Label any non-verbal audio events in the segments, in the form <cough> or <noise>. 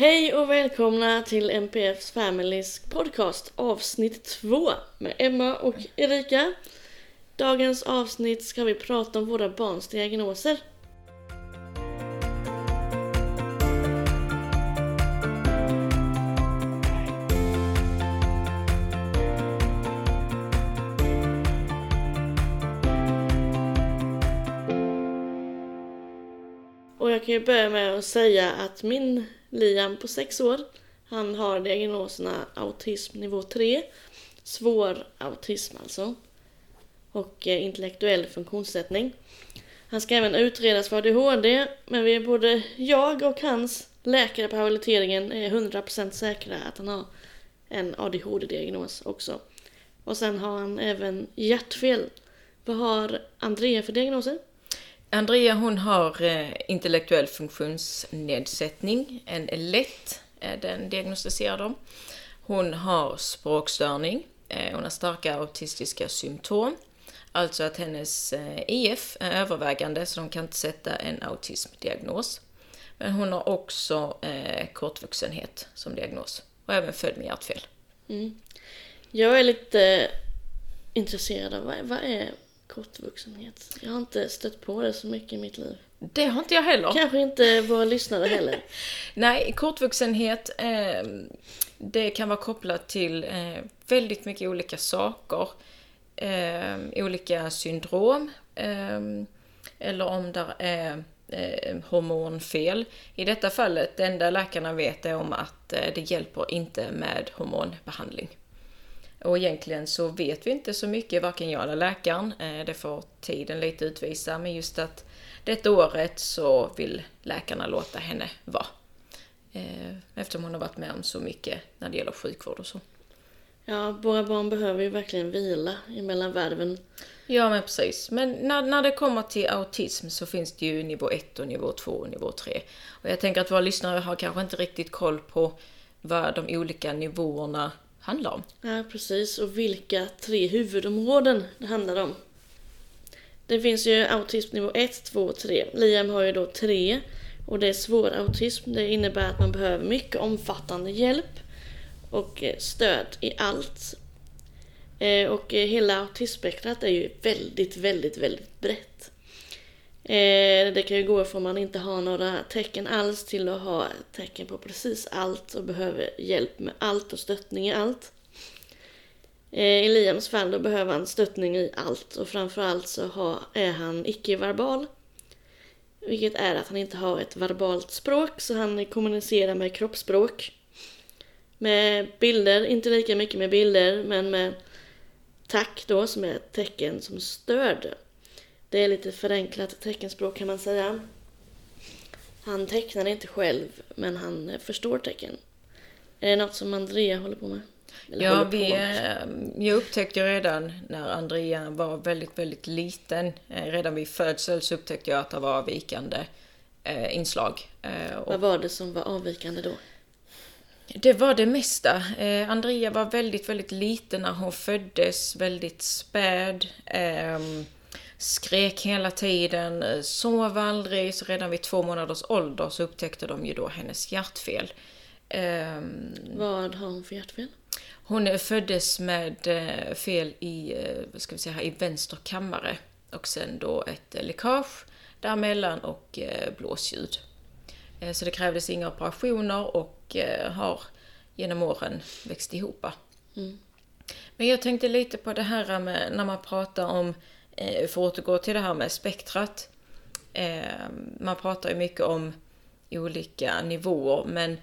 Hej och välkomna till MPFs Families podcast avsnitt 2 med Emma och Erika. Dagens avsnitt ska vi prata om våra barns diagnoser. Och jag kan ju börja med att säga att min Liam på 6 år, han har diagnoserna autism nivå 3, svår autism alltså, och eh, intellektuell funktionssättning. Han ska även utredas för ADHD, men vi är både jag och hans läkare på habiliteringen är 100% säkra att han har en ADHD-diagnos också. Och sen har han även hjärtfel. Vad har Andrea för diagnoser? Andrea hon har eh, intellektuell funktionsnedsättning, en lätt är den diagnostiserad om. Hon har språkstörning, eh, hon har starka autistiska symptom. Alltså att hennes eh, är övervägande så de kan inte sätta en autismdiagnos. Men hon har också eh, kortvuxenhet som diagnos och även född med hjärtfel. Mm. Jag är lite intresserad av vad, vad är kortvuxenhet? Jag har inte stött på det så mycket i mitt liv. Det har inte jag heller. Kanske inte våra lyssnare heller. <laughs> Nej, kortvuxenhet, eh, det kan vara kopplat till eh, väldigt mycket olika saker. Eh, olika syndrom. Eh, eller om det är eh, hormonfel. I detta fallet, det enda läkarna vet är om att eh, det hjälper inte med hormonbehandling. Och egentligen så vet vi inte så mycket, varken jag eller läkaren. Eh, det får tiden lite utvisa, men just att detta året så vill läkarna låta henne vara. Eh, eftersom hon har varit med om så mycket när det gäller sjukvård och så. Ja, våra barn behöver ju verkligen vila emellan värven. Ja, men precis. Men när, när det kommer till autism så finns det ju nivå 1 och nivå 2 och nivå 3. Och jag tänker att våra lyssnare har kanske inte riktigt koll på vad de olika nivåerna handlar om. Ja, precis. Och vilka tre huvudområden det handlar om. Det finns ju autism nivå 1, 2 och 3. Liam har ju då 3 och det är svår autism. Det innebär att man behöver mycket omfattande hjälp och eh, stöd i allt. Eh, och eh, hela autismspektrat är ju väldigt, väldigt, väldigt brett. Eh, det kan ju gå från man inte har några tecken alls till att ha tecken på precis allt och behöver hjälp med allt och stöttning i allt. Eh, I Liams fall då behöver han stöttning i allt och framförallt så har, är han icke-verbal. Vilket är att han inte har ett verbalt språk så han kommunicerar med kroppsspråk. Med bilder, inte lika mycket med bilder men med tack då som är ett tecken som stöd. Det är lite förenklat teckenspråk kan man säga. Han tecknar inte själv men han förstår tecken. Är det något som Andrea håller på med? Eller ja, vi, jag upptäckte redan när Andrea var väldigt, väldigt liten, eh, redan vid födsel så upptäckte jag att det var avvikande eh, inslag. Eh, Vad var det som var avvikande då? Det var det mesta. Eh, Andrea var väldigt, väldigt liten när hon föddes, väldigt späd. Eh, skrek hela tiden, eh, sov aldrig. Så redan vid två månaders ålder så upptäckte de ju då hennes hjärtfel. Eh, Vad har hon för hjärtfel? Hon föddes med eh, fel i, eh, ska vi säga, i vänster kammare. Och sen då ett läckage däremellan och blåsljud. Så det krävdes inga operationer och har genom åren växt ihop. Mm. Men jag tänkte lite på det här med när man pratar om, för att återgå till det här med spektrat. Man pratar ju mycket om olika nivåer men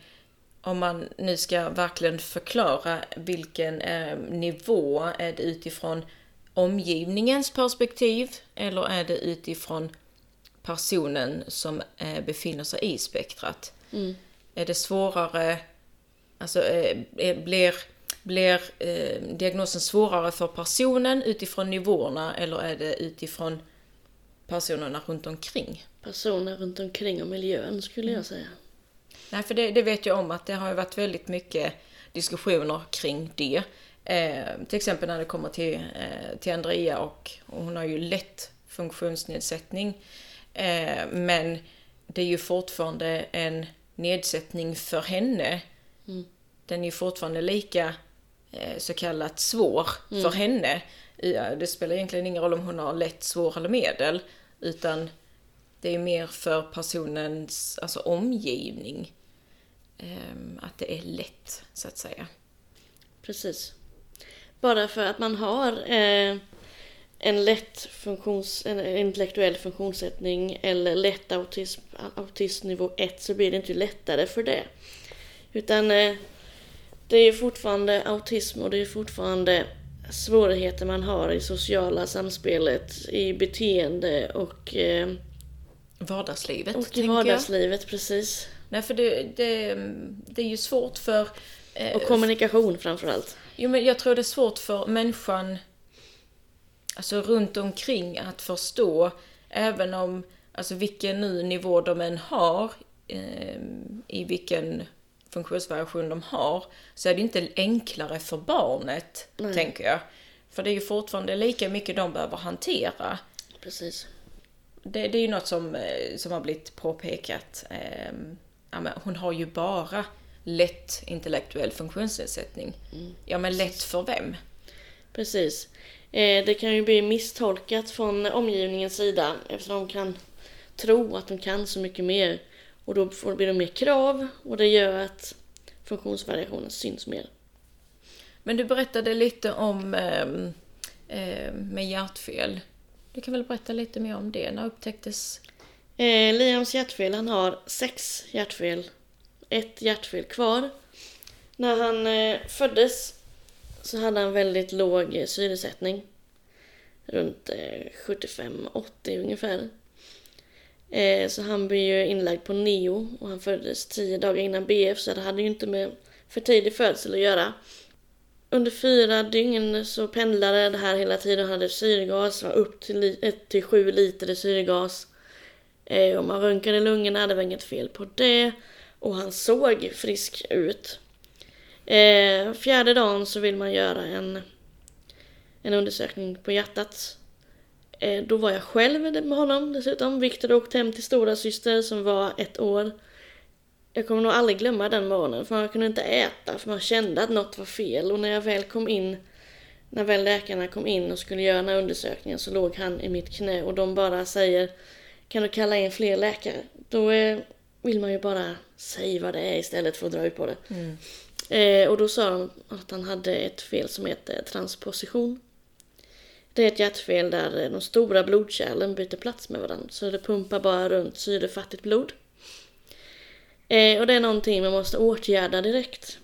om man nu ska verkligen förklara vilken eh, nivå, är det utifrån omgivningens perspektiv eller är det utifrån personen som eh, befinner sig i spektrat? Mm. Är det svårare, alltså eh, blir, blir eh, diagnosen svårare för personen utifrån nivåerna eller är det utifrån personerna runt omkring? Personer runt omkring och miljön skulle jag säga. Nej, för det, det, vet jag om att det har ju varit väldigt mycket diskussioner kring det. Eh, till exempel när det kommer till, eh, till Andrea och, och, hon har ju lätt funktionsnedsättning. Eh, men det är ju fortfarande en nedsättning för henne, den är ju fortfarande lika så kallat svår för henne. Ja, Det spelar egentligen ingen roll om hon har lätt, svår eller medel, utan det är mer för personens alltså, omgivning. ehm, att det är lätt, så att säga. Precis. Bara för att man har eh, en lätt funktions, en intellektuell funktionssättning eller lätt autism, autismnivå 1 så blir det inte lättare för det. Utan eh, det är fortfarande autism och det är fortfarande svårigheter man har i sociala samspelet, i beteende och, eh, Vardagslivet, och i tänker jag. vardagslivet. Precis. Nej, för det, det, det är ju svårt för... eh, Och kommunikation framförallt. Jo, men jag tror det är svårt för människan alltså runt omkring att förstå, även om, alltså vilken nu nivå de än har, eh, i vilken funktionsvariation de har, så är det inte enklare för barnet, tänker jag. För det är ju fortfarande lika mycket de behöver hantera. Precis. Det, det är ju något som, eh, som har blivit påpekat. Eh, ja, men hon har ju bara lätt intellektuell funktionsnedsättning. Ja, men lätt för vem? Precis. Eh, det kan ju bli misstolkat från omgivningens sida eftersom de kan tro att de kan så mycket mer. Och då får- blir det mer krav och det gör att funktionsvariationen syns mer. Men du berättade lite om ehm, med hjärtfel. Du kan väl berätta lite mer om det? När upptäcktes... Eh, Liams hjärtfel, han har sex hjärtfel. Ett hjärtfel kvar. När han eh, föddes så hade han väldigt låg eh, syresättning. Runt eh, 75-80 ungefär. Eh, så han blev ju inlagd på neo och han föddes tio dagar innan BF så det hade ju inte med för tidig födsel att göra. Under fyra dygn så pendlade det här hela tiden. och hade syrgas, var upp till 1-7 liter i syrgas. Eh, och man röntgade lungorna, det var inget fel på det. Och han såg frisk ut. Eh, fjärde dagen så vill man göra en, en undersökning på hjärtat. Eh, då var jag själv med honom dessutom. Viktor åkte hem till stora syster som var ett år. Jag kommer nog aldrig glömma den morgonen för man kunde inte äta för man kände att något var fel. Och när jag väl kom in, när väl läkarna kom in och skulle göra den här undersökningen så låg han i mitt knä och de bara säger Kan du kalla in fler läkare? Då eh, vill man ju bara säga vad det är istället för att dra ut på det. Eh, och då sa de att han hade ett fel som heter transposition. Det är ett hjärtfel där eh, de stora blodkärlen byter plats med varandra. Så det pumpar bara runt syrefattigt blod. Eh, och det är någonting man måste åtgärda direkt.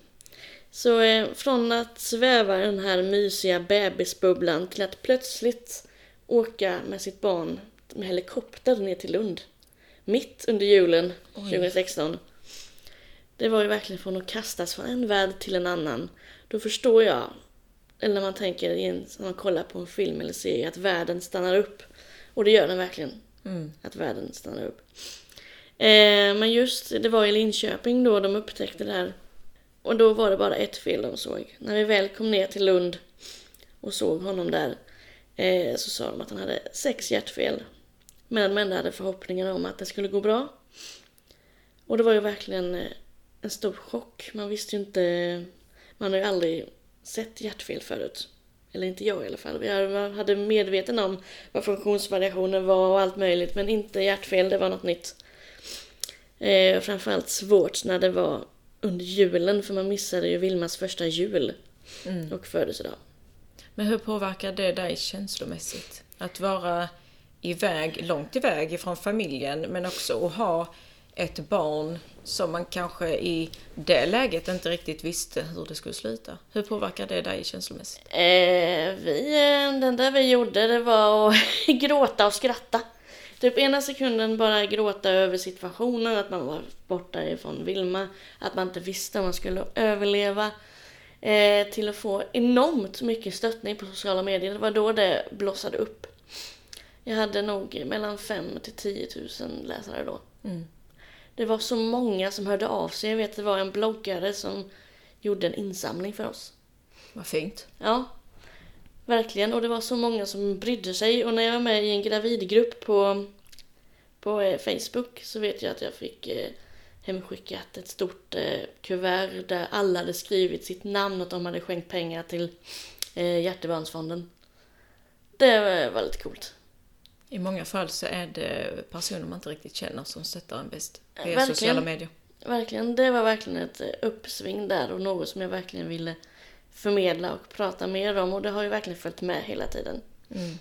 Så eh, från att sväva i den här mysiga bebisbubblan till att plötsligt åka med sitt barn med helikopter ner till Lund. Mitt under julen 2016. Det var ju verkligen från att kastas från en värld till en annan. Då förstår jag, eller när man tänker i en, när man kollar på en film eller serie, att världen stannar upp. Och det gör den verkligen. Att världen stannar upp. Eh, men just, det var i Linköping då de upptäckte det här. Och då var det bara ett fel de såg. När vi väl kom ner till Lund och såg honom där eh, så sa de att han hade sex hjärtfel. Men de ändå hade förhoppningar om att det skulle gå bra. Och det var ju verkligen eh, en stor chock. Man visste ju inte... Man har ju aldrig sett hjärtfel förut. Eller inte jag i alla fall. Jag hade medveten om vad funktionsvariationer var och allt möjligt. Men inte hjärtfel, det var något nytt. Eh, framförallt svårt när det var under julen. För man missade ju Vilmas första jul. Och födelsedag. Men hur påverkar det dig känslomässigt? Att vara iväg, långt iväg ifrån familjen, men också att ha ett barn som man kanske i det läget inte riktigt visste hur det skulle sluta. Hur påverkar det dig känslomässigt? Eh, vi, eh, den där vi gjorde det var att <laughs> gråta och skratta. Typ ena sekunden bara gråta över situationen, att man var borta ifrån Vilma, att man inte visste om man skulle överleva. Eh, till att få enormt mycket stöttning på sociala medier. Det var då det blossade upp. Jag hade nog mellan 5 till 10 000 läsare då. Det var så många som hörde av sig. Jag vet det var en bloggare som gjorde en insamling för oss. Vad fint. Ja, verkligen. Och det var så många som brydde sig. Och när jag var med i en gravidgrupp på, på eh, Facebook så vet jag att jag fick eh, hemskickat ett stort eh, kuvert där alla hade skrivit sitt namn och att de hade skänkt pengar till eh, Hjärtebarnsfonden. Det var, var lite coolt. I många fall så är det personer man inte riktigt känner som stöttar en bäst via Verkligen. sociala medier. Verkligen, det var verkligen ett uppsving där och något som jag verkligen ville förmedla och prata mer om och det har ju verkligen följt med hela tiden. Mm.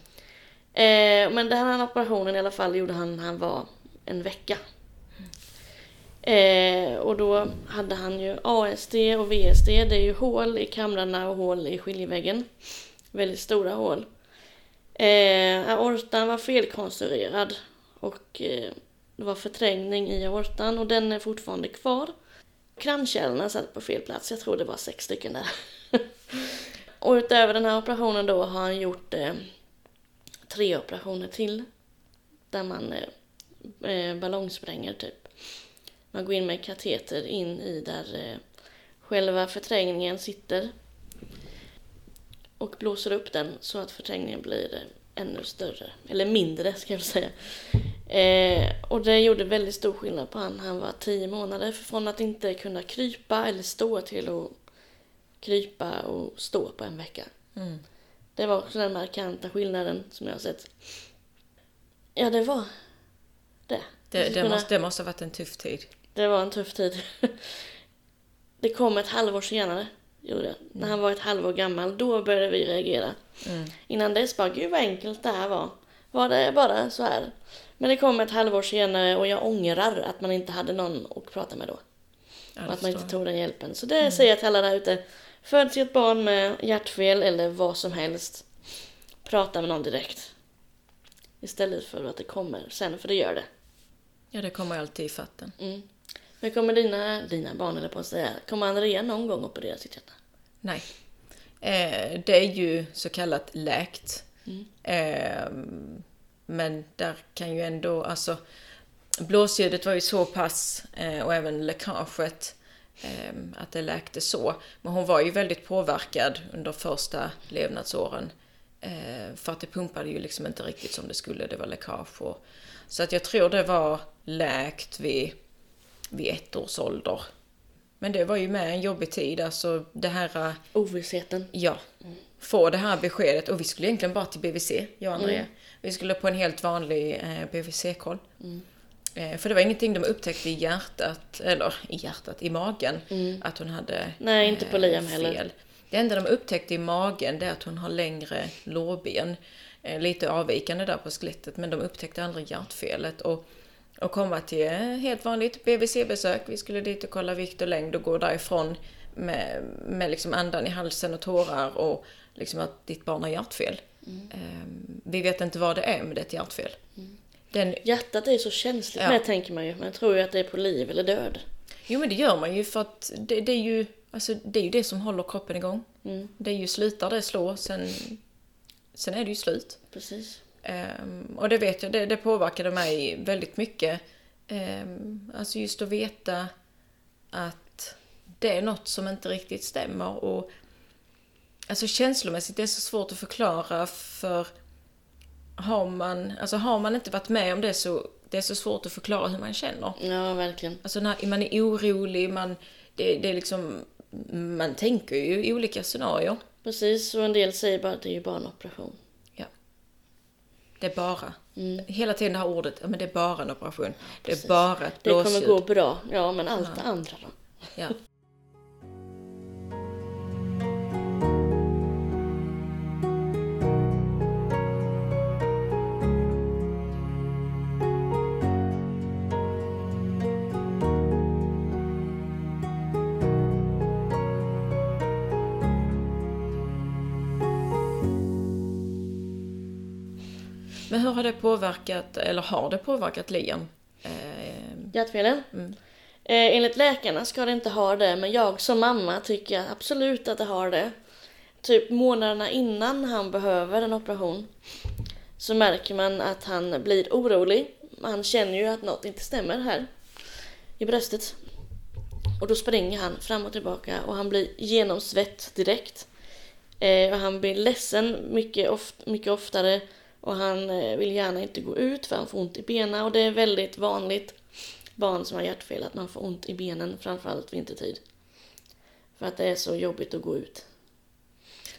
Eh, men den här operationen i alla fall gjorde han när han var en vecka. Eh, och då hade han ju ASD och VSD, det är ju hål i kamrarna och hål i skiljeväggen. Väldigt stora hål. Eh, aortan var felkonstruerad och eh, det var förträngning i aortan och den är fortfarande kvar. Kranskärlen satt på fel plats, jag tror det var sex stycken där. <laughs> och utöver den här operationen då har han gjort eh, tre operationer till. Där man eh, eh ballongspränger typ. Man går in med kateter in i där eh, själva förträngningen sitter. Och blåser upp den så att förträngningen blir ännu större. Eller mindre ska jag säga. Eh, och det gjorde väldigt stor skillnad på han. Han var tio månader från att inte kunna krypa eller stå till att krypa och stå på en vecka. Mm. Det var också den markanta skillnaden som jag har sett. Ja, det var det. Det, det, Kunna- måste, det måste ha varit en tuff tid. Det var en tuff tid. <laughs> Det kom ett halvår senare, gjorde. När han var ett halvår gammal, då började vi reagera. Mm. Innan dess bara, gud vad enkelt det här var. Var det bara så här? Men det kom ett halvår senare och jag ångrar att man inte hade någon att prata med då. Ja, och att man inte tog den hjälpen. Så det säger jag till alla där ute. Föds ett barn med hjärtfel eller vad som helst. Prata med någon direkt. Istället för att det kommer sen, för det gör det. Ja, det kommer alltid i fatten. Mm. Men kommer dina, dina barn, eller på att säga, kommer Andrea någon gång operera sitt hjärta? Nej. Eh, det är ju så kallat läkt. Mm. Eh, men där kan ju ändå, alltså blåsljudet var ju så pass eh, och även läckaget eh, att det läkte så. Men hon var ju väldigt påverkad under första levnadsåren. Eh, för att det pumpade ju liksom inte riktigt som det skulle, det var läckage och, Så att jag tror det var läkt vid, vid ett års ålder. Men det var ju med en jobbig tid, alltså det här eh, Ovissheten. Ja. Få det här beskedet. Och vi skulle egentligen bara till BVC, jag och Andrea. Vi skulle på en helt vanlig eh, BVC-koll. Eh, för det var ingenting de upptäckte i hjärtat, eller i hjärtat, i magen. Att hon hade Mm. Nej, inte på Liam heller. Det enda de upptäckte i magen det är att hon har längre lårben. Eh, lite avvikande där på skelettet, men de upptäckte aldrig hjärtfelet. Och, och komma till helt vanligt BVC-besök. Vi skulle dit och kolla vikt och längd och gå därifrån med, med liksom andan i halsen och tårar och liksom att ditt barn har hjärtfel. Eh, vi vet inte vad det är, men det är ett hjärtfel. Den, Hjärtat är så känsligt Ja. med tänker man ju. Man tror ju att det är på liv eller död. jo men det gör man ju för att det, det, är ju, alltså, det är ju det som håller kroppen igång. Mm. Det är ju slutar det slå, sen, sen är det ju slut. Precis. Ehm, och det vet jag, det, det påverkade mig väldigt mycket. Um, alltså just att veta att det är något som inte riktigt stämmer. Och Alltså känslomässigt det är så svårt att förklara för har man, alltså har man inte varit med om det så det är så svårt att förklara hur man känner. Ja, verkligen. Alltså när man är orolig, man, det, det är liksom, man tänker ju i olika scenarier. Precis, och en del säger bara att det är ju bara en operation. Det är bara. Mm. Hela tiden det här ordet, ja men det är bara en operation. Det är Precis. bara ett Det kommer blåsljud. gå bra. Ja, men allt det andra då? Ja. Påverkat, eller har det påverkat Liam? Eh, Hjärtfelen? Mm. Eh, enligt läkarna ska det inte ha det, men jag som mamma tycker absolut att det har det. Typ månaderna innan han behöver en operation så märker man att han blir orolig. Han känner ju att något inte stämmer här i bröstet. Och då springer han fram och tillbaka och han blir genomsvett direkt. Eh, och han blir ledsen mycket, oft, mycket oftare och han eh, vill gärna inte gå ut för han får ont i benen och det är väldigt vanligt. barn som har hjärtfel att man får ont i benen, framförallt vintertid. För att det är så jobbigt att gå ut.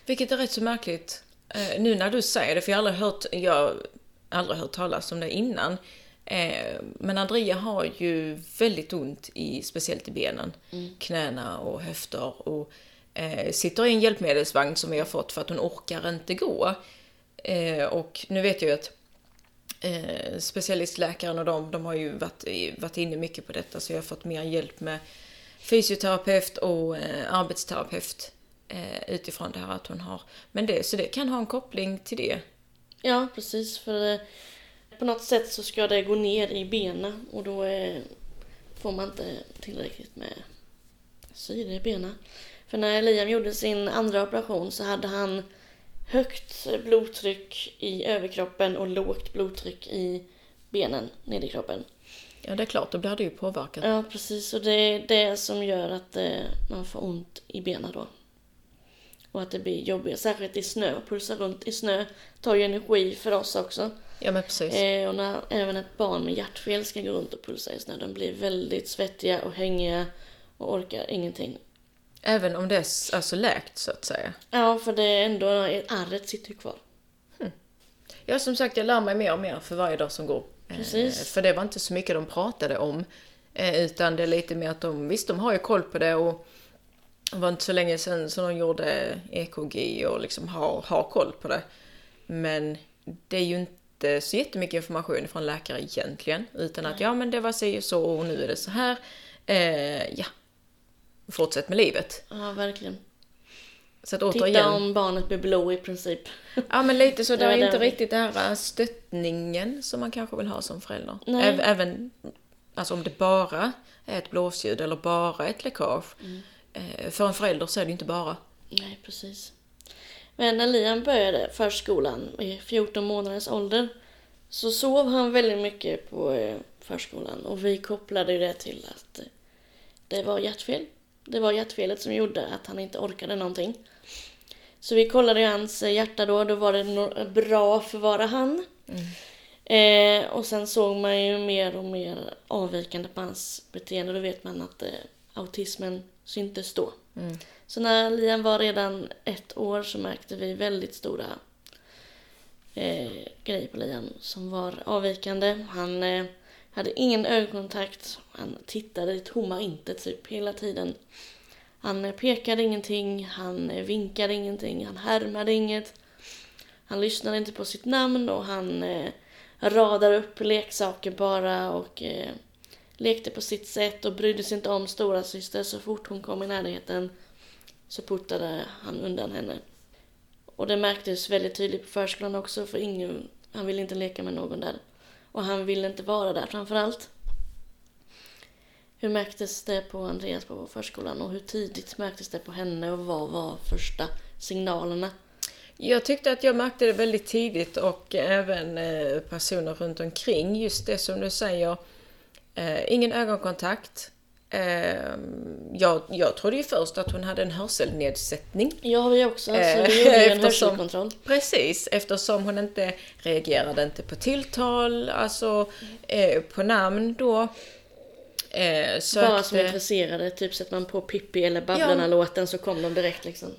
Vilket är rätt så märkligt eh, nu när du säger det, för jag har aldrig hört, jag har aldrig hört talas om det innan. Eh, men Andrea har ju väldigt ont, i, speciellt i benen. Knäna och höfter. Och sitter i en hjälpmedelsvagn som vi har fått för att hon orkar inte gå. Eh, och nu vet jag ju att eh, specialistläkaren och de, de har ju varit, varit inne mycket på detta så jag har fått mer hjälp med fysioterapeut och eh, arbetsterapeut eh, utifrån det här att hon har. Men det, så det kan ha en koppling till det. Ja, precis. För eh, på något sätt så ska det gå ner i benen och då eh, får man inte tillräckligt med syre i benen. För när Liam gjorde sin andra operation så hade han högt blodtryck i överkroppen och lågt blodtryck i benen, nere i kroppen. Ja, det är klart, då blir det ju påverkat. Ja, precis. Och det är det som gör att eh, man får ont i benen då. Och att det blir jobbigt, särskilt i snö. Pulsa runt i snö tar ju energi för oss också. Ja, men precis. Eh, och när även ett barn med hjärtfel ska gå runt och pulsa i snö, de blir väldigt svettiga och hängiga och orkar ingenting. Även om det är alltså läkt, så att säga. Ja, för det är ändå, ärret sitter ju kvar. Ja, som sagt, jag lär mig mer och mer för varje dag som går. Eh, Precis. För det var inte så mycket de pratade om. Eh, utan det är lite mer att de, visst de har ju koll på det och det var inte så länge sedan som de gjorde EKG och liksom har, har koll på det. Men det är ju inte så jättemycket information från läkare egentligen. Utan att ja men det var si och så och nu är det så här. Eh, ja, fortsätt med livet. Ja, verkligen. Så att Titta återigen, om barnet blir blå i princip. Ja men lite så, <laughs> det är inte riktigt det här stöttningen som man kanske vill ha som förälder. Nej. Äv- Även alltså om det bara är ett blåsljud eller bara ett läckage. Eh, För en förälder så är det inte bara. Nej, precis. Men när Liam började förskolan i 14 månaders ålder så sov han väldigt mycket på eh, förskolan och vi kopplade det till att eh, det var hjärtfel. Det var hjärtfelet som gjorde att han inte orkade någonting. Så vi kollade hans hjärta då, då var det no- bra för vara han. Eh, och sen såg man ju mer och mer avvikande på hans beteende. Då vet man att eh, autismen syntes då. Så när Liam var redan ett år så märkte vi väldigt stora eh, grejer på Liam som var avvikande. Han eh, hade ingen ögonkontakt. Han tittade i tomma intet typ hela tiden. Han pekade ingenting, han vinkade ingenting, han härmade inget. Han lyssnade inte på sitt namn och han eh, radade upp leksaker bara och eh, lekte på sitt sätt och brydde sig inte om stora syster så fort hon kom i närheten så puttade han undan henne. Och det märktes väldigt tydligt på förskolan också för ingen, han ville inte leka med någon där. Och han ville inte vara där framförallt. Hur märktes det på Andreas på förskolan och hur tidigt märktes det på henne och vad var första signalerna? Jag tyckte att jag märkte det väldigt tidigt och även eh, personer runt omkring. Just det som du säger. Eh, ingen ögonkontakt. Eh, jag, jag trodde ju först att hon hade en hörselnedsättning. Ja, vi också. Så Eh, vi gjorde ju en <laughs> hörselkontroll. Precis, eftersom hon inte reagerade inte på tilltal, alltså eh, på namn då. Eh, sökte... Bara som intresserade, typ sätter man på Pippi eller Babblarna-låten så kom de direkt liksom.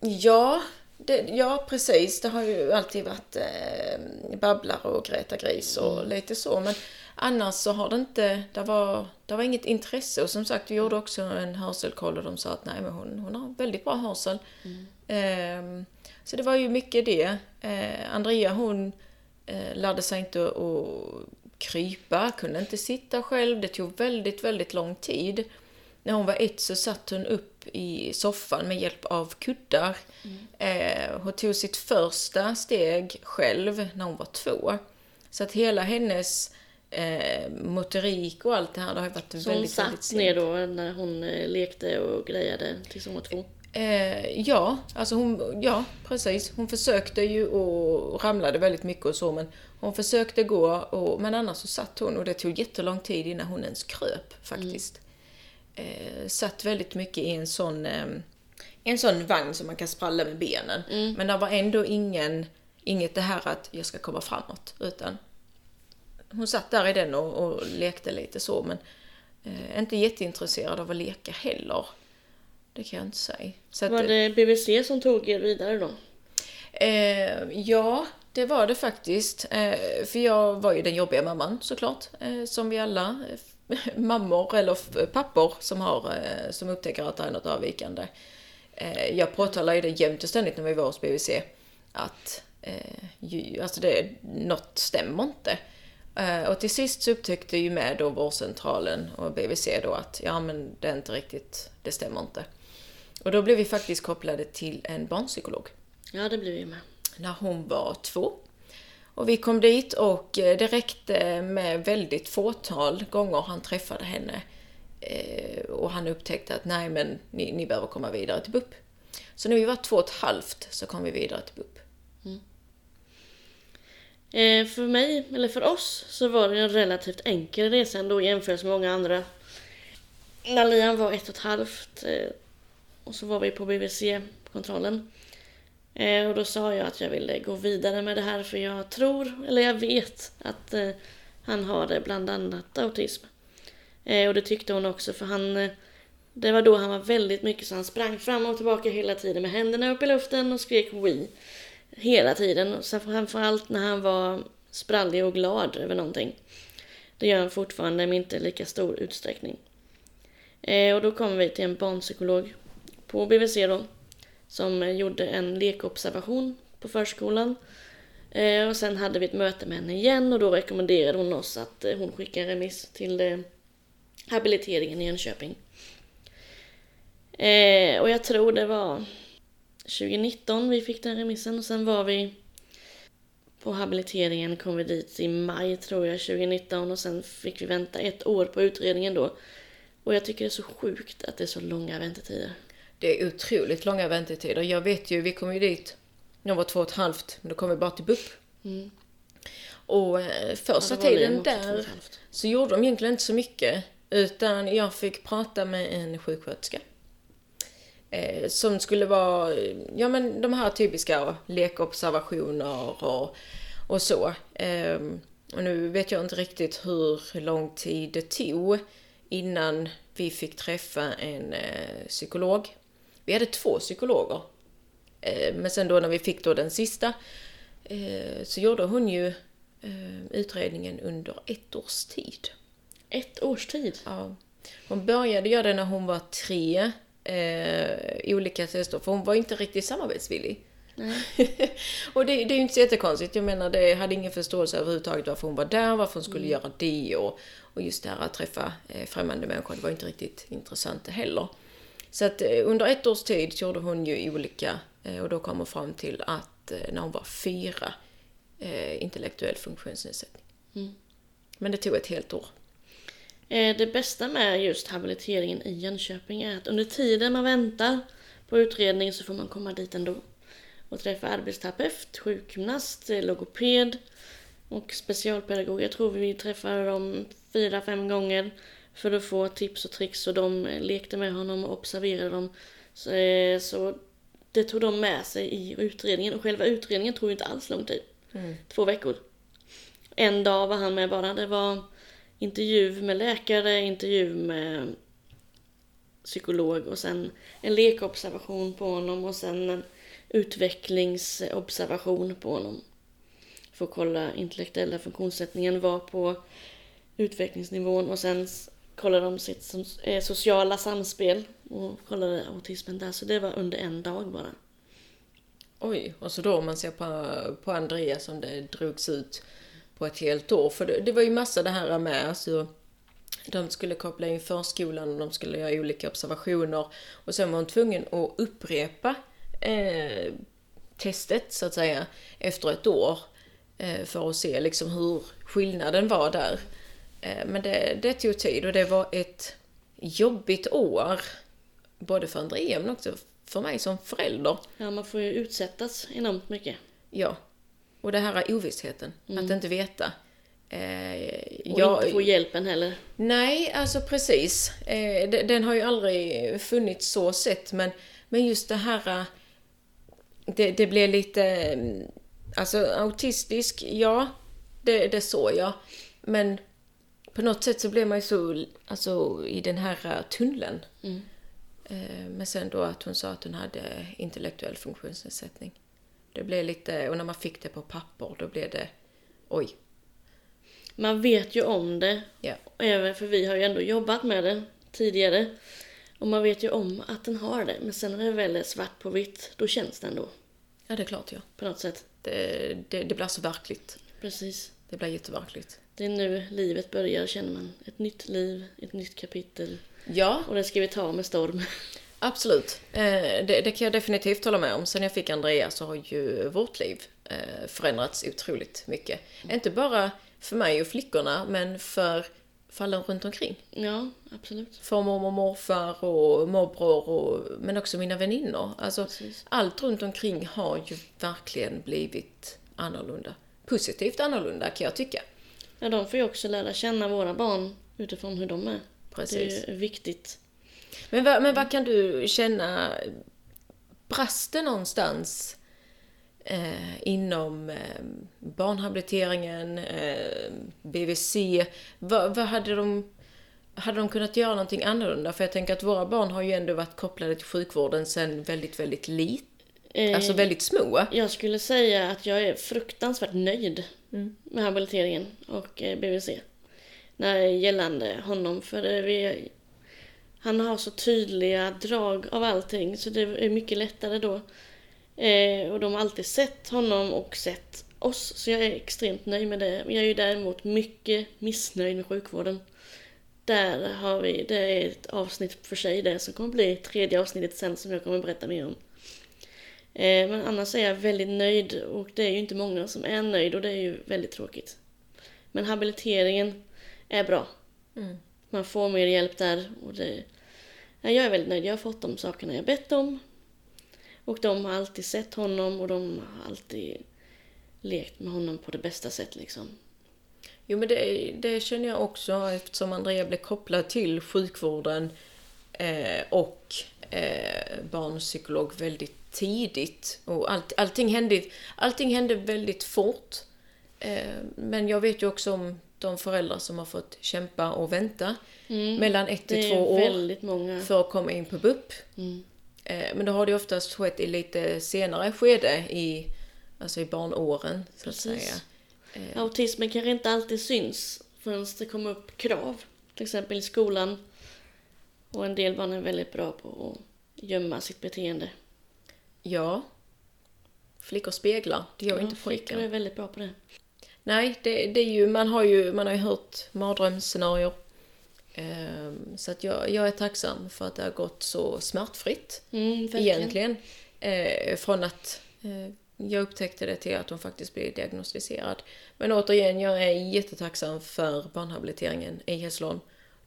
Ja, det, ja precis. Det har ju alltid varit eh, Babblar och Greta Gris och lite så. Men annars så har det inte, det var, det var inget intresse. Och som sagt, vi gjorde också en hörselkoll och de sa att nej men hon, hon har väldigt bra hörsel. Ehm, så det var ju mycket det. Eh, Andrea hon eh, lärde sig inte att krypa, kunde inte sitta själv. Det tog väldigt, väldigt lång tid. När hon var ett så satt hon upp i soffan med hjälp av kuddar. Eh, hon tog sitt första steg själv när hon var två. Så att hela hennes eh, motorik och allt det här det har ju varit Så väldigt, väldigt satt sent. ner då när hon eh, lekte och grejade tills hon var två. Eh, ja, alltså hon, ja precis. Hon försökte ju och ramlade väldigt mycket och så men hon försökte gå och, men annars så satt hon och det tog jättelång tid innan hon ens kröp faktiskt. Eh, satt väldigt mycket i en sån, eh, en sån vagn som man kan spralla med benen. Men det var ändå ingen, inget det här att jag ska komma framåt utan hon satt där i den och, och lekte lite så men Eh, inte jätteintresserad av att leka heller. Det kan jag inte säga. Så att, Var det BVC som tog er vidare då? Eh, ja, det var det faktiskt. Eh, för jag var ju den jobbiga mamman såklart, eh, som vi alla eh, <laughs> mammor eller pappor som, har, eh, som upptäcker att det är något avvikande. Eh, jag påtalar ju det jämt och ständigt när vi var hos BVC att alltså det, något stämmer inte. Eh, och till sist så upptäckte ju med då vårdcentralen och BVC då att ja men det är inte riktigt, det stämmer inte. Och då blev vi faktiskt kopplade till en barnpsykolog Ja, det blev vi med. när hon var två. Och vi kom dit och eh, det räckte med väldigt fåtal gånger han träffade henne. Eh, Och han upptäckte att nej men ni, ni behöver komma vidare till BUP. Så när vi var två och ett halvt så kom vi vidare till BUP. Eh, för mig, eller för oss, så var det en relativt enkel resa ändå i jämförelse med många andra. När Liam var ett och ett halvt eh, och så var vi på BVC-kontrollen. Eh, och då sa jag att jag ville gå vidare med det här för jag tror, eller jag vet, att eh, han har bland annat autism. Eh, och det tyckte hon också för han eh, det var då han var väldigt mycket så han sprang fram och tillbaka hela tiden med händerna upp i luften och skrek we. Hela tiden. Och framförallt när han var sprallig och glad över någonting. Det gör han fortfarande men inte i lika stor utsträckning. Eh, och då kommer vi till en barnpsykolog på BVC då. Som gjorde en lekobservation på förskolan. Eh, och sen hade vi ett möte med henne igen och då rekommenderade hon oss att eh, hon skickar en remiss till eh, habiliteringen i Jönköping. Eh, och jag tror det var 2019 vi fick den remissen och sen var vi på habiliteringen kom vi dit i maj tror jag 2019 och sen fick vi vänta ett år på utredningen då. Och jag tycker det är så sjukt att det är så långa väntetider. Det är otroligt långa väntetider. Jag vet ju, vi kom ju dit när jag var två och ett halvt, men då kom vi bara till BUP. Och eh, första Ja, tiden där så gjorde de egentligen inte så mycket. Utan jag fick prata med en sjuksköterska. Eh, som skulle vara, ja men de här typiska lekobservationer och, och så. Eh, och nu vet jag inte riktigt hur lång tid det tog innan vi fick träffa en eh, psykolog. Vi hade två psykologer. Eh, men sen då när vi fick då den sista eh, så gjorde hon ju eh, utredningen under ett års tid. Ett års tid. Ja. Hon började göra det när hon var tre. Eh, olika tester, för hon var inte riktigt samarbetsvillig. <laughs> och det, det är ju inte så jättekonstigt. Jag menar, det hade ingen förståelse överhuvudtaget varför hon var där, varför hon skulle göra det och, och just det här att träffa eh, främmande människor, det var inte riktigt intressant heller. Så att eh, under ett års tid gjorde hon ju olika eh, och då kom hon fram till att eh, när hon var fyra, eh, intellektuell funktionsnedsättning. Men det tog ett helt år. Eh, Det bästa med just habiliteringen i Jönköping är att under tiden man väntar på utredning så får man komma dit ändå. Och träffa arbetsterapeut, sjukgymnast, eh, logoped och specialpedagog. Jag tror vi träffade dem fyra, fem gånger för att få tips och tricks och de eh, lekte med honom och observerade dem. Så, det tog de med sig i utredningen och själva utredningen tog inte alls lång tid. Två veckor. En dag var han med bara. Det var intervju med läkare, intervju med psykolog och sen en lekobservation på honom och sen en utvecklingsobservation på honom. För att kolla intellektuella funktionssättningen var på utvecklingsnivån och sen kollade de sitt eh, sociala samspel och kollade autismen där. Så det var under en dag bara. Oj, och så då om man ser på, på Andreas som det drogs ut på ett helt år. För det, det var ju massa det här med, alltså de skulle koppla in förskolan och de skulle göra olika observationer. Och sen var hon tvungen att upprepa eh, testet så att säga efter ett år. Eh, för att se liksom hur skillnaden var där. Eh, men det, det tog tid och det var ett jobbigt år. Både för Andrea men också för mig som förälder. Ja, man får ju utsättas enormt mycket. Ja. Och det här är ovissheten, att inte veta. Eh, Och jag- inte få hjälpen heller. Nej, alltså precis. Eh, de- den har ju aldrig funnits så sett, men, men just det här... eh, Det, det blev lite... mm, Alltså autistisk, ja, det, det såg jag. Men på något sätt så blev man ju så, alltså i den här eh, tunneln. Mm. Eh, Men sen då att hon sa att hon hade intellektuell funktionsnedsättning. Det blev lite, och när man fick det på papper då blev det, oj. Man vet ju om det, Ja. även för vi har ju ändå jobbat med det tidigare. Och man vet ju om att den har det, men sen när det väl är svart på vitt, då känns det ändå Ja, det är klart ja. på något sätt. Det, det, det blir så verkligt. Precis. Det blir jätteverkligt. Det är nu livet börjar, känner man. Ett nytt liv, ett nytt kapitel. Ja, Och det ska vi ta med storm. Absolut. Eh, det, det kan jag definitivt hålla med om. Sen jag fick Andrea så har ju vårt liv eh, förändrats otroligt mycket. Inte bara för mig och flickorna, men för, alla runt omkring. Ja, absolut. För mormor och morfar och morbror, och, men också mina väninnor. Alltså, Precis. allt runt omkring har ju verkligen blivit annorlunda. Positivt annorlunda kan jag tycka. Ja, de får ju också lära känna våra barn utifrån hur de är. Precis. Det är viktigt. Men, vad, men vad kan du känna, brast det någonstans eh, inom eh, barnhabiliteringen, eh, BVC? Vad, vad hade de, hade de kunnat göra någonting annorlunda? För jag tänker att våra barn har ju ändå varit kopplade till sjukvården sedan väldigt, väldigt lite, Eh, alltså väldigt små. Jag skulle säga att jag är fruktansvärt nöjd med habiliteringen och eh, BVC. När gällande honom, för det, vi, han har så tydliga drag av allting så det är mycket lättare då. Eh, och de har alltid sett honom och sett oss, så jag är extremt nöjd med det. Jag är ju däremot mycket missnöjd med sjukvården. Där har vi, det är ett avsnitt för sig det som kommer bli tredje avsnittet sen som jag kommer berätta mer om. Eh, Men annars är jag väldigt nöjd och det är ju inte många som är nöjd och det är ju väldigt tråkigt. Men habiliteringen är bra. Mm. Man får mer hjälp där och det... Ja, jag är väldigt nöjd. Jag har fått de sakerna jag bett om. Och de har alltid sett honom och de har alltid lekt med honom på det bästa sätt liksom. Jo men det, det känner jag också eftersom Andrea blev kopplad till sjukvården eh, och eh, barnpsykolog väldigt tidigt. Och allt, allting, hände, allting hände väldigt fort. Eh, men jag vet ju också om de föräldrar som har fått kämpa och vänta mellan ett till två år för att komma in på BUP. Mm. Eh, men då har det oftast skett i lite senare skede i, alltså i barnåren så att säga. Eh, Autismen kanske inte alltid syns förrän det kommer upp krav. Till exempel i skolan. Och en del barn är väldigt bra på att gömma sitt beteende. Ja. Flickor speglar, det gör Ja, inte flickor pojkar. är väldigt bra på det. Nej, det, det är ju, man har ju, man har ju hört mardrömsscenarier. Ehm, så att jag, jag är tacksam för att det har gått så smärtfritt Mm, egentligen. Eh, från att eh, jag upptäckte det till att hon faktiskt blev diagnostiserad. Men återigen, jag är jättetacksam för barnhabiliteringen i Hässleholm.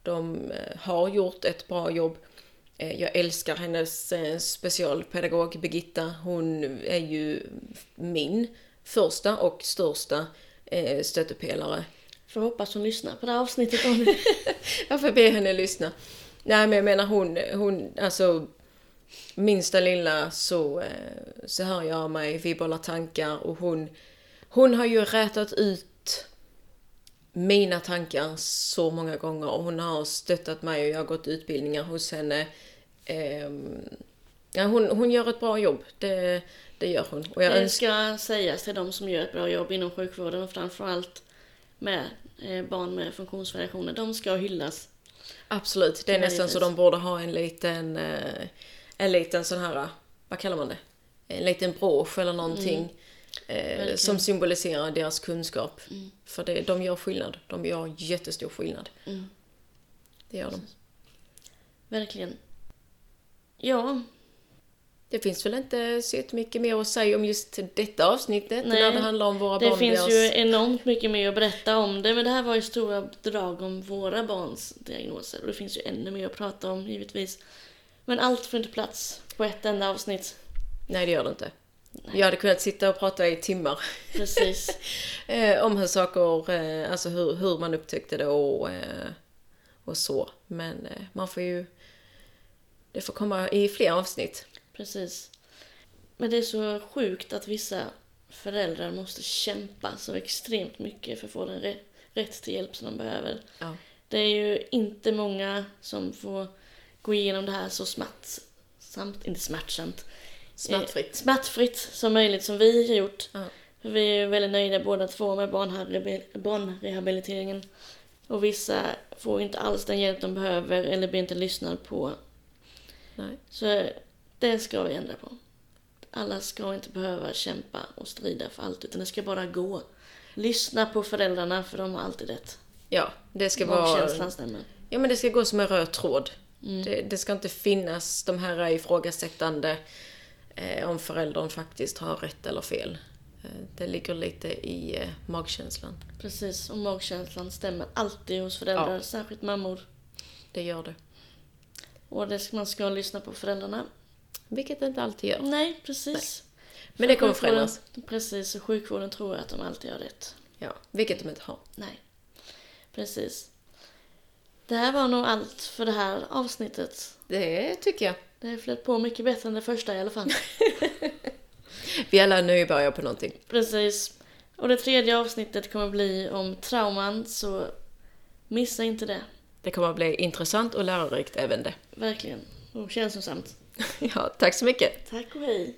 De eh, har gjort ett bra jobb. Jag älskar hennes specialpedagog Birgitta. Hon är ju min första och största eh, stöttepelare Får hoppas hon lyssnar på det här avsnittet. <laughs> Jag får be henne lyssna. Nej men jag menar hon, hon alltså minsta lilla så, eh, så hör jag av mig, vi bollar tankar och hon, hon har ju rätat ut mina tankar så många gånger och hon har stöttat mig och jag har gått utbildningar hos henne. Ehm, ja, hon, hon gör ett bra jobb, det, det gör hon. Och jag det önskar, ska sägas till de som gör ett bra jobb inom sjukvården och framförallt med eh, barn med funktionsvariationer. De ska hyllas. absolut, det är nästan så de borde ha en liten, eh, en liten sån här, vad kallar man det? En liten brosch eller någonting. Eh. Mm. som symboliserar deras kunskap. För det, de gör skillnad. De gör jättestor skillnad. Mm. Det gör de. Verkligen. Ja, Det finns väl inte så mycket mer att säga om just detta avsnittet Nej, när det handlar om våra det barn. finns deras- ju enormt mycket mer att berätta om det. Men det här var ju stora drag om våra barns diagnoser. Och det finns ju ännu mer att prata om givetvis. Men allt får inte plats på ett enda avsnitt. Nej, det gör det inte. Jag hade kunnat sitta och prata i timmar Precis. <laughs> eh, om hur saker, eh, alltså hur, hur man upptäckte det och, eh, och så. Men man får ju, det får komma i fler avsnitt. Precis. Men det är så sjukt att vissa föräldrar måste kämpa så extremt mycket för att få den rätt till hjälp som de behöver. Ja. Det är ju inte många som får gå igenom det här så smärtsamt, inte smärtsamt, Smärtfritt. eh, smärtfritt som möjligt som vi har gjort. Ja. Vi är ju väldigt nöjda båda två med barnrehabil- barnrehabiliteringen. Och vissa får inte alls den hjälp de behöver eller blir inte lyssnade på. Nej. Så det ska vi ändra på. Alla ska inte behöva kämpa och strida för allt utan det ska bara gå. Lyssna på föräldrarna för de har alltid rätt. Ja, det ska vara... Magkänslan stämmer. Ja, men det ska gå som en röd tråd. Mm. Det, det ska inte finnas de här ifrågasättande eh, om föräldern faktiskt har rätt eller fel. Eh, det ligger lite i eh, magkänslan. Precis, och magkänslan stämmer alltid hos föräldrar, Ja. särskilt mammor. Det gör det. Och det ska, man ska lyssna på föräldrarna. Vilket det inte alltid gör. Nej, precis. Men det kommer förändras. Precis, och sjukvården tror att de alltid har rätt. Ja, vilket de inte har. Nej, precis. Det här var nog allt för det här avsnittet. Det tycker jag. Det flöt på mycket bättre än det första i alla fall. <laughs> Vi alla är nybörjare på någonting. Precis. Och det tredje avsnittet kommer bli om trauman, så missa inte det. Det kommer att bli intressant och lärorikt även det. Verkligen. Och känslosamt. <laughs> Ja, tack så mycket. Tack och hej.